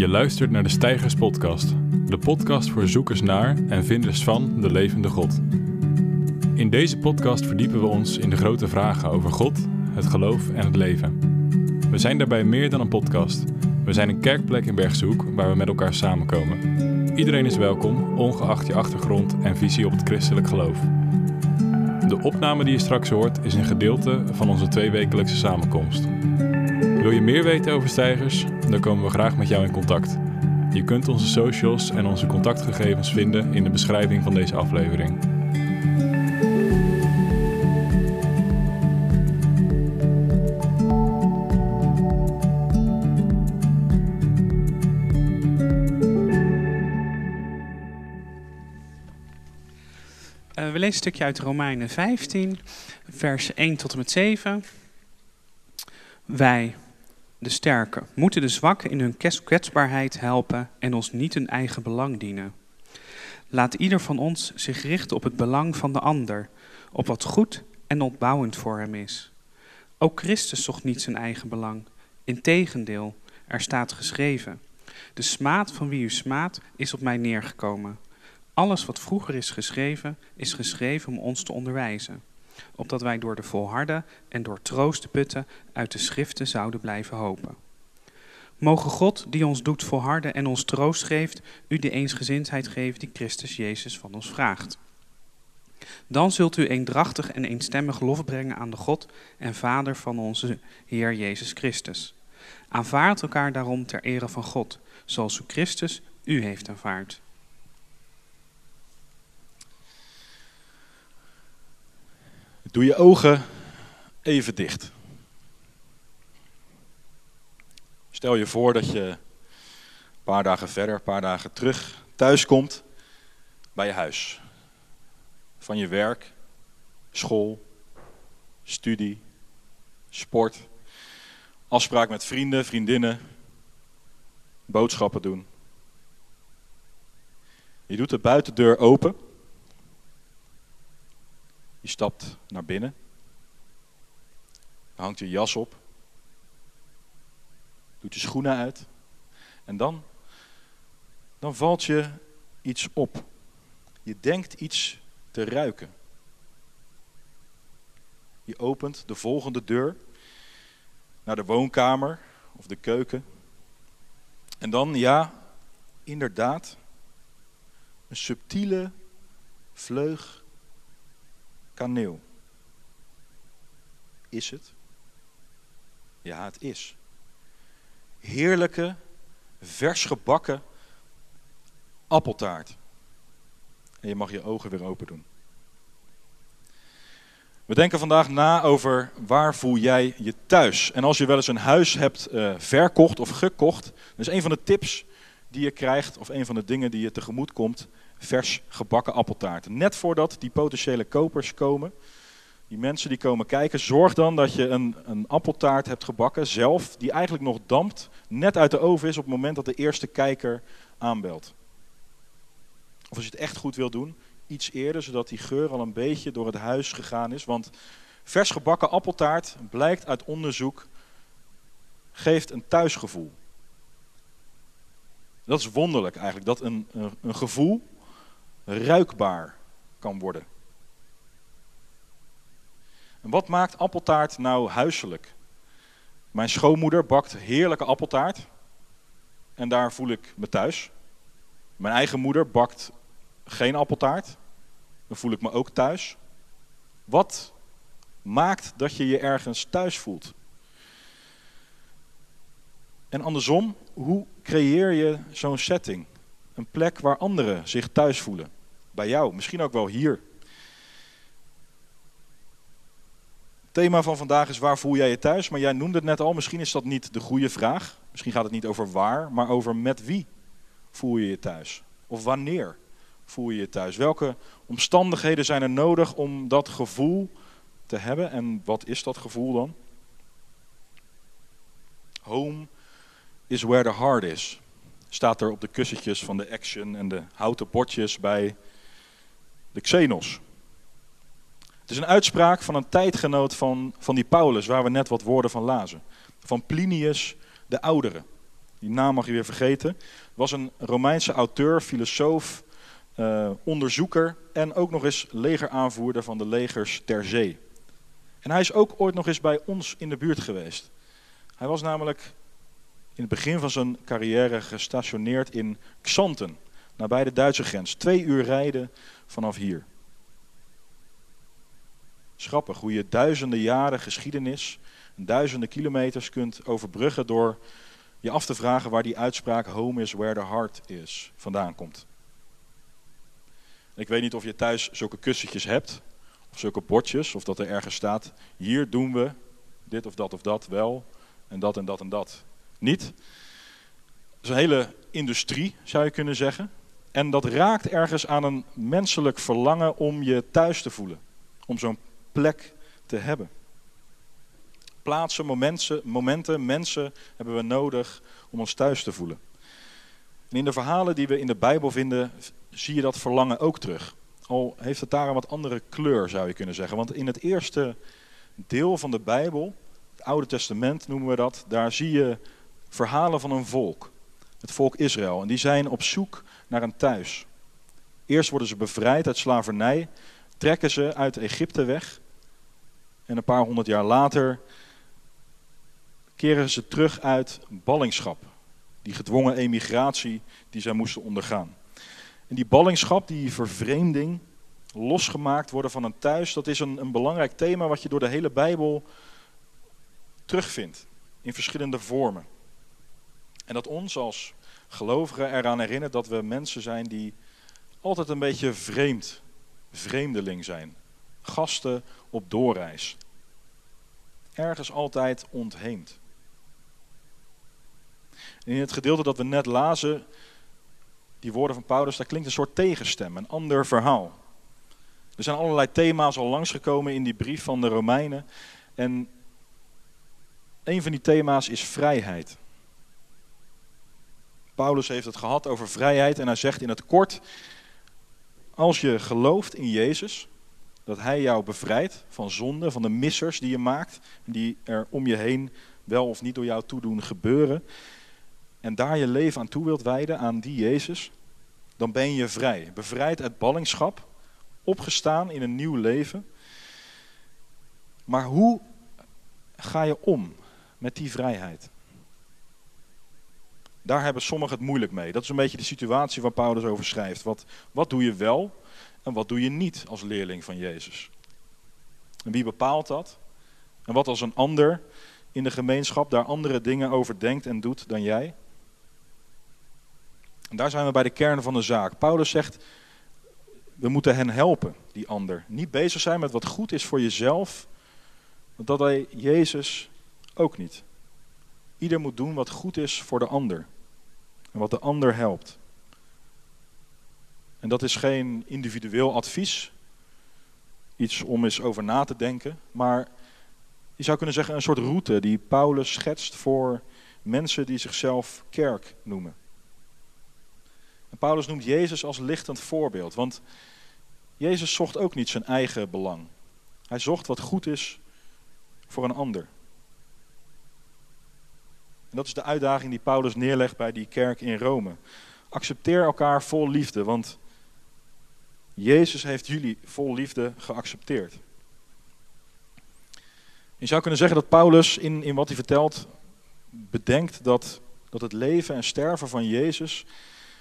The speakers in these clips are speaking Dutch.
Je luistert naar de Stijgers Podcast, de podcast voor zoekers naar en vinders van de levende God. In deze podcast verdiepen we ons in de grote vragen over God, het geloof en het leven. We zijn daarbij meer dan een podcast. We zijn een kerkplek in Bergshoek waar we met elkaar samenkomen. Iedereen is welkom, ongeacht je achtergrond en visie op het christelijk geloof. De opname die je straks hoort is een gedeelte van onze tweewekelijkse samenkomst. Wil je meer weten over stijgers? Dan komen we graag met jou in contact. Je kunt onze socials en onze contactgegevens vinden in de beschrijving van deze aflevering. Uh, we lezen een stukje uit Romeinen 15, vers 1 tot en met 7. Wij, de sterken, moeten de zwakken in hun kwetsbaarheid helpen en ons niet hun eigen belang dienen. Laat ieder van ons zich richten op het belang van de ander, op wat goed en opbouwend voor hem is. Ook Christus zocht niet zijn eigen belang. Integendeel, er staat geschreven: De smaad van wie u smaadt is op mij neergekomen. Alles wat vroeger is geschreven, is geschreven om ons te onderwijzen, opdat wij door de volharden en door troost te putten uit de schriften zouden blijven hopen. Mogen God, die ons doet volharden en ons troost geeft, u de eensgezindheid geven die Christus Jezus van ons vraagt. Dan zult u eendrachtig en eenstemmig lof brengen aan de God en Vader van onze Heer Jezus Christus. Aanvaard elkaar daarom ter ere van God, zoals u Christus u heeft aanvaard. Doe je ogen even dicht. Stel je voor dat je een paar dagen verder, een paar dagen terug thuis komt bij je huis. Van je werk, school, studie, sport, afspraak met vrienden, vriendinnen, boodschappen doen. Je doet de buitendeur open je stapt naar binnen. Hangt je jas op. Doet je schoenen uit. En dan, dan valt je iets op. Je denkt iets te ruiken. Je opent de volgende deur naar de woonkamer of de keuken. En dan, ja, inderdaad, een subtiele vleug kaneel. Is het? Ja, het is. Heerlijke, vers gebakken appeltaart. En je mag je ogen weer open doen. We denken vandaag na over waar voel jij je thuis. En als je wel eens een huis hebt uh, verkocht of gekocht, dan is een van de tips die je krijgt, of een van de dingen die je tegemoet komt, vers gebakken appeltaarten. Net voordat die potentiële kopers komen, die mensen die komen kijken, zorg dan dat je een, een appeltaart hebt gebakken zelf, die eigenlijk nog dampt, net uit de oven is op het moment dat de eerste kijker aanbelt. Of als je het echt goed wil doen, iets eerder, zodat die geur al een beetje door het huis gegaan is. Want vers gebakken appeltaart, blijkt uit onderzoek, geeft een thuisgevoel. Dat is wonderlijk eigenlijk, dat een, een, een gevoel ruikbaar kan worden. En wat maakt appeltaart nou huiselijk? Mijn schoonmoeder bakt heerlijke appeltaart en daar voel ik me thuis. Mijn eigen moeder bakt geen appeltaart, dan voel ik me ook thuis. Wat maakt dat je je ergens thuis voelt? En andersom, hoe creëer je zo'n setting? Een plek waar anderen zich thuis voelen. Bij jou, misschien ook wel hier. Het thema van vandaag is waar voel jij je thuis? Maar jij noemde het net al, misschien is dat niet de goede vraag. Misschien gaat het niet over waar, maar over met wie voel je je thuis? Of wanneer voel je je thuis? Welke omstandigheden zijn er nodig om dat gevoel te hebben? En wat is dat gevoel dan? Home is where the heart is staat er op de kussentjes van de Action en de houten bordjes bij de Xenos. Het is een uitspraak van een tijdgenoot van, van die Paulus, waar we net wat woorden van lazen. Van Plinius de Oudere. die naam mag je weer vergeten, was een Romeinse auteur, filosoof, uh, onderzoeker en ook nog eens legeraanvoerder van de legers ter zee. En hij is ook ooit nog eens bij ons in de buurt geweest. Hij was namelijk in het begin van zijn carrière gestationeerd in Xanten, nabij de Duitse grens. Twee uur rijden vanaf hier. Schrappig hoe je duizenden jaren geschiedenis, duizenden kilometers kunt overbruggen door je af te vragen waar die uitspraak home is where the heart is vandaan komt. Ik weet niet of je thuis zulke kussentjes hebt, of zulke bordjes, of dat er ergens staat, hier doen we dit of dat of dat wel, en dat en dat en dat niet. Het is een hele industrie, zou je kunnen zeggen. En dat raakt ergens aan een menselijk verlangen om je thuis te voelen. Om zo'n plek te hebben. Plaatsen, momenten, momenten, mensen hebben we nodig om ons thuis te voelen. En in de verhalen die we in de Bijbel vinden, zie je dat verlangen ook terug. Al heeft het daar een wat andere kleur, zou je kunnen zeggen. Want in het eerste deel van de Bijbel, het Oude Testament noemen we dat, daar zie je verhalen van een volk. Het volk Israël. En die zijn op zoek naar een thuis. Eerst worden ze bevrijd uit slavernij, trekken ze uit Egypte weg. En een paar honderd jaar later keren ze terug uit ballingschap. Die gedwongen emigratie die zij moesten ondergaan. En die ballingschap, die vervreemding, losgemaakt worden van een thuis, dat is een, een belangrijk thema wat je door de hele Bijbel terugvindt. In verschillende vormen. En dat ons als gelovigen eraan herinnert dat we mensen zijn die altijd een beetje vreemd, vreemdeling zijn. Gasten op doorreis. Ergens altijd ontheemd. in het gedeelte dat we net lazen, die woorden van Paulus, daar klinkt een soort tegenstem, een ander verhaal. Er zijn allerlei thema's al langsgekomen in die brief van de Romeinen. En een van die thema's is vrijheid. Paulus heeft het gehad over vrijheid en hij zegt in het kort, als je gelooft in Jezus, dat Hij jou bevrijdt van zonde, van de missers die je maakt, die er om je heen wel of niet door jou toedoen gebeuren, en daar je leven aan toe wilt wijden, aan die Jezus, dan ben je vrij. Bevrijd uit ballingschap, opgestaan in een nieuw leven. Maar hoe ga je om met die vrijheid? Daar hebben sommigen het moeilijk mee. Dat is een beetje de situatie waar Paulus over schrijft. Wat, wat doe je wel en wat doe je niet als leerling van Jezus? En wie bepaalt dat? En wat als een ander in de gemeenschap daar andere dingen over denkt en doet dan jij? En daar zijn we bij de kern van de zaak. Paulus zegt, we moeten hen helpen, die ander. Niet bezig zijn met wat goed is voor jezelf, want dat hij Jezus ook niet. Ieder moet doen wat goed is voor de ander. En wat de ander helpt. En dat is geen individueel advies. Iets om eens over na te denken. Maar je zou kunnen zeggen een soort route die Paulus schetst voor mensen die zichzelf kerk noemen. En Paulus noemt Jezus als lichtend voorbeeld. Want Jezus zocht ook niet zijn eigen belang. Hij zocht wat goed is voor een ander. En dat is de uitdaging die Paulus neerlegt bij die kerk in Rome. Accepteer elkaar vol liefde, want Jezus heeft jullie vol liefde geaccepteerd. Je zou kunnen zeggen dat Paulus in, in wat hij vertelt bedenkt dat, dat het leven en sterven van Jezus,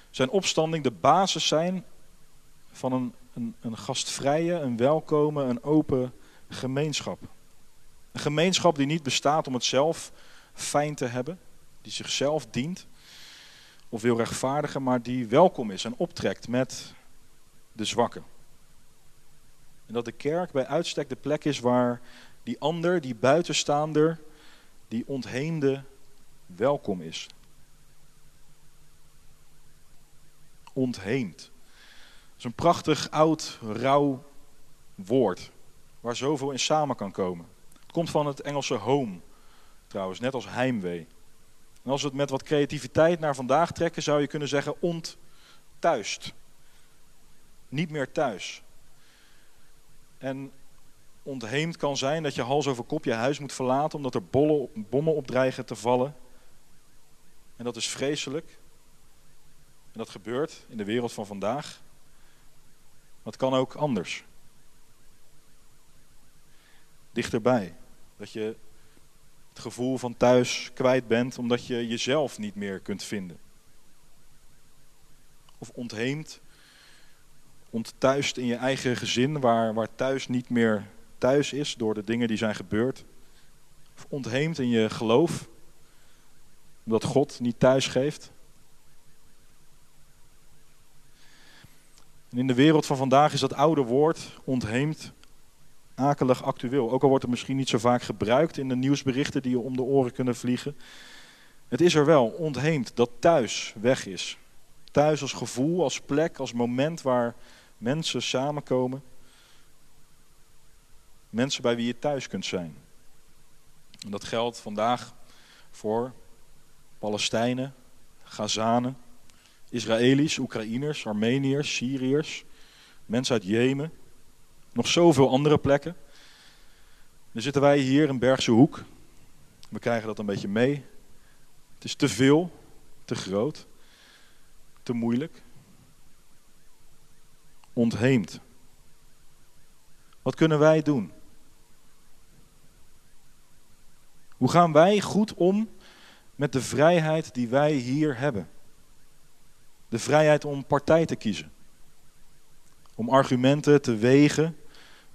zijn opstanding, de basis zijn van een, een, een gastvrije, een welkome, een open gemeenschap. Een gemeenschap die niet bestaat om het zelf fijn te hebben, die zichzelf dient of wil rechtvaardigen, maar die welkom is en optrekt met de zwakken. En dat de kerk bij uitstek de plek is waar die ander, die buitenstaander, die ontheemde welkom is. Ontheemd. Dat is een prachtig oud, rauw woord waar zoveel in samen kan komen. Het komt van het Engelse home, trouwens, net als heimwee. En als we het met wat creativiteit naar vandaag trekken, zou je kunnen zeggen ontthuist. Niet meer thuis. En ontheemd kan zijn dat je hals over kop je huis moet verlaten omdat er bollen, bommen op dreigen te vallen. En dat is vreselijk. En dat gebeurt in de wereld van vandaag. Maar het kan ook anders. Dichterbij. Dat je gevoel van thuis kwijt bent omdat je jezelf niet meer kunt vinden. Of ontheemd, ontthuist in je eigen gezin, waar, waar thuis niet meer thuis is door de dingen die zijn gebeurd. Of ontheemd in je geloof, omdat God niet thuis geeft. En in de wereld van vandaag is dat oude woord, ontheemd, akelig actueel. Ook al wordt het misschien niet zo vaak gebruikt in de nieuwsberichten die je om de oren kunnen vliegen. Het is er wel, ontheemd, dat thuis weg is. Thuis als gevoel, als plek, als moment waar mensen samenkomen. Mensen bij wie je thuis kunt zijn. En dat geldt vandaag voor Palestijnen, Gazanen, Israëli's, Oekraïners, Armeniërs, Syriërs, mensen uit Jemen, nog zoveel andere plekken. Dan zitten wij hier in Bergse Hoek. We krijgen dat een beetje mee. Het is te veel, te groot, te moeilijk. Ontheemd. Wat kunnen wij doen? Hoe gaan wij goed om met de vrijheid die wij hier hebben? De vrijheid om partij te kiezen. Om argumenten te wegen,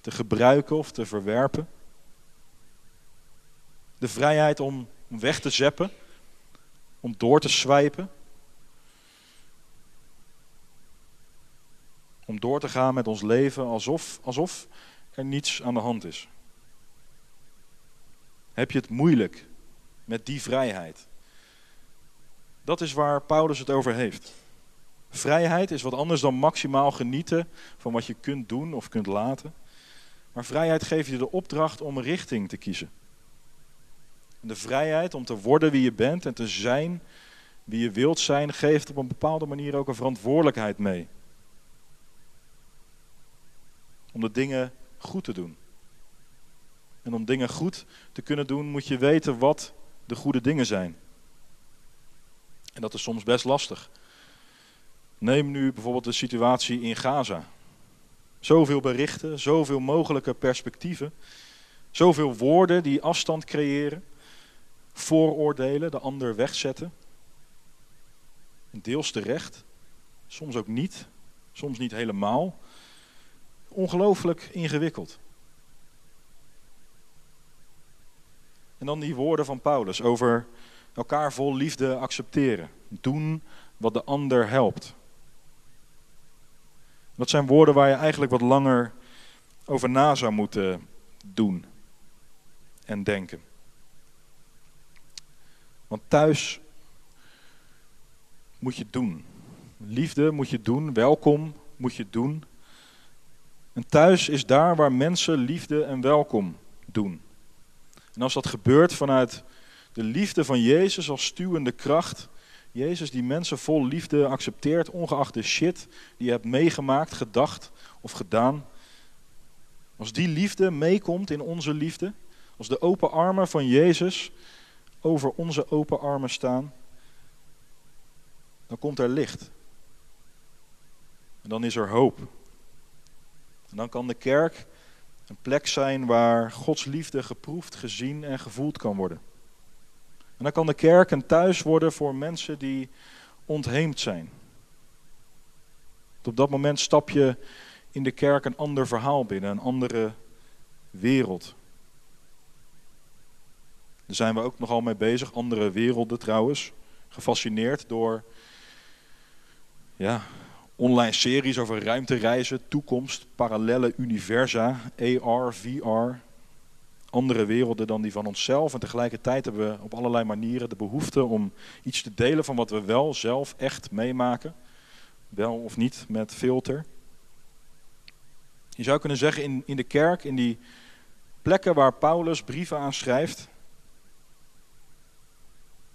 te gebruiken of te verwerpen. De vrijheid om weg te zeppen, om door te swijpen. Om door te gaan met ons leven alsof, alsof er niets aan de hand is. Heb je het moeilijk met die vrijheid? Dat is waar Paulus het over heeft. Vrijheid is wat anders dan maximaal genieten van wat je kunt doen of kunt laten. Maar vrijheid geeft je de opdracht om een richting te kiezen. En de vrijheid om te worden wie je bent en te zijn wie je wilt zijn, geeft op een bepaalde manier ook een verantwoordelijkheid mee. Om de dingen goed te doen. En om dingen goed te kunnen doen, moet je weten wat de goede dingen zijn. En dat is soms best lastig. Neem nu bijvoorbeeld de situatie in Gaza. Zoveel berichten, zoveel mogelijke perspectieven, zoveel woorden die afstand creëren, vooroordelen, de ander wegzetten. Deels terecht, soms ook niet, soms niet helemaal. Ongelooflijk ingewikkeld. En dan die woorden van Paulus over elkaar vol liefde accepteren. Doen wat de ander helpt. Dat zijn woorden waar je eigenlijk wat langer over na zou moeten doen en denken. Want thuis moet je doen. Liefde moet je doen, welkom moet je doen. En thuis is daar waar mensen liefde en welkom doen. En als dat gebeurt vanuit de liefde van Jezus als stuwende kracht, Jezus die mensen vol liefde accepteert, ongeacht de shit die je hebt meegemaakt, gedacht of gedaan. Als die liefde meekomt in onze liefde, als de open armen van Jezus over onze open armen staan, dan komt er licht. En dan is er hoop. En dan kan de kerk een plek zijn waar Gods liefde geproefd, gezien en gevoeld kan worden. En dan kan de kerk een thuis worden voor mensen die ontheemd zijn. Op dat moment stap je in de kerk een ander verhaal binnen, een andere wereld. Daar zijn we ook nogal mee bezig, andere werelden trouwens. Gefascineerd door ja, online series over ruimtereizen, toekomst, parallele universa, AR, VR andere werelden dan die van onszelf. En tegelijkertijd hebben we op allerlei manieren de behoefte om iets te delen van wat we wel zelf echt meemaken. Wel of niet met filter. Je zou kunnen zeggen in, in de kerk, in die plekken waar Paulus brieven aan schrijft,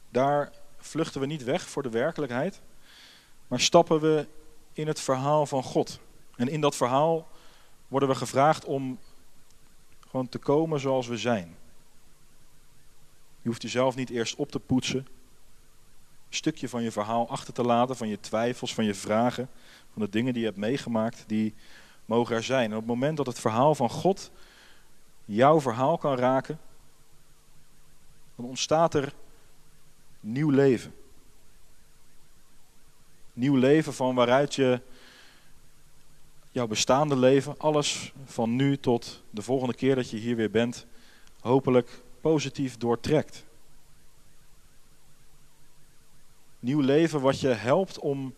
daar vluchten we niet weg voor de werkelijkheid, maar stappen we in het verhaal van God. En in dat verhaal worden we gevraagd om gewoon te komen zoals we zijn. Je hoeft jezelf niet eerst op te poetsen. stukje van je verhaal achter te laten, van je twijfels, van je vragen, van de dingen die je hebt meegemaakt, die mogen er zijn. En op het moment dat het verhaal van God jouw verhaal kan raken, dan ontstaat er nieuw leven. Nieuw leven van waaruit je jouw bestaande leven, alles van nu tot de volgende keer dat je hier weer bent, hopelijk positief doortrekt. Nieuw leven wat je helpt om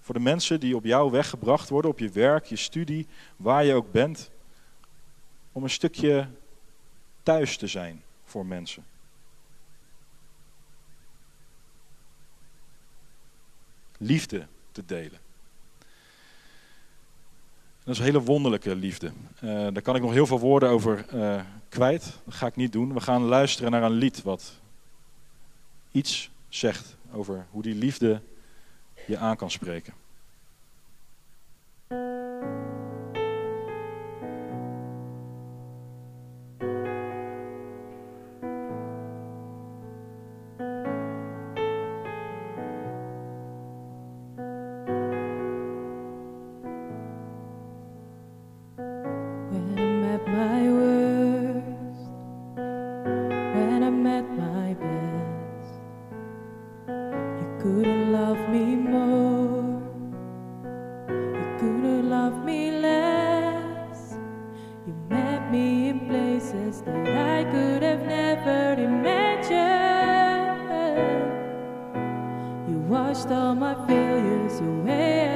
voor de mensen die op jou weggebracht worden, op je werk, je studie, waar je ook bent, om een stukje thuis te zijn voor mensen. Liefde te delen. Dat is een hele wonderlijke liefde. Uh, daar kan ik nog heel veel woorden over uh, kwijt. Dat ga ik niet doen. We gaan luisteren naar een lied wat iets zegt over hoe die liefde je aan kan spreken. washed all my failures away.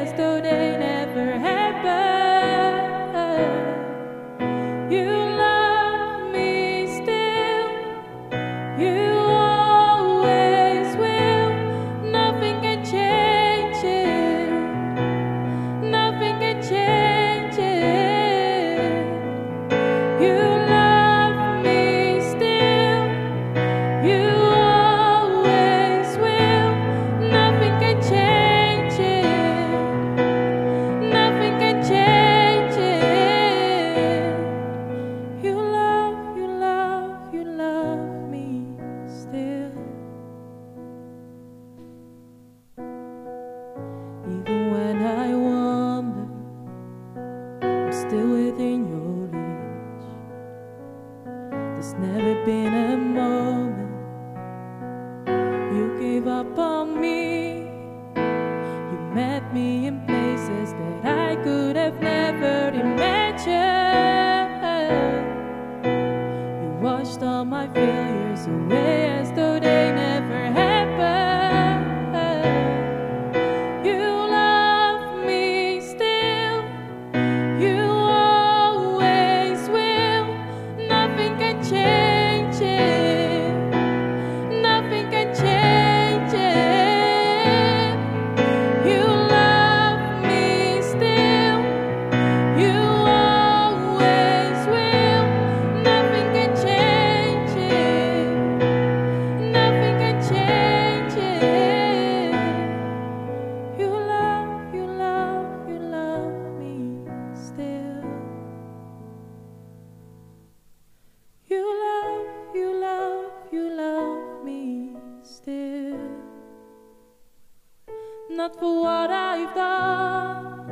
not for what I've done,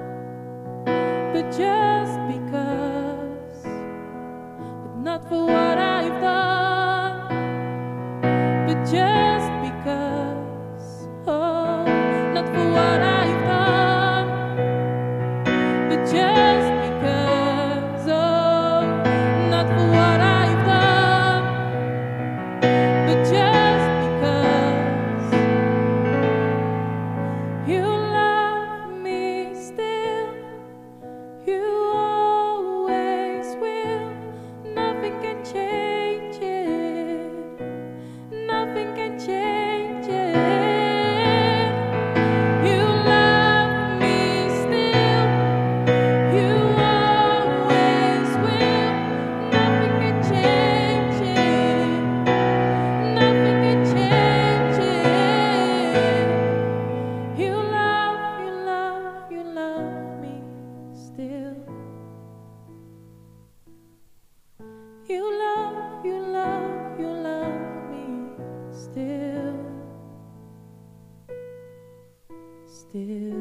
but just because, but not for what. still, still.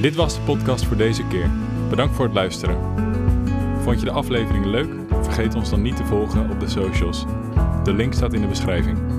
Dit was de podcast voor deze keer. Bedankt voor het luisteren. Vond je de aflevering leuk? Vergeet ons dan niet te volgen op de socials. De link staat in de beschrijving.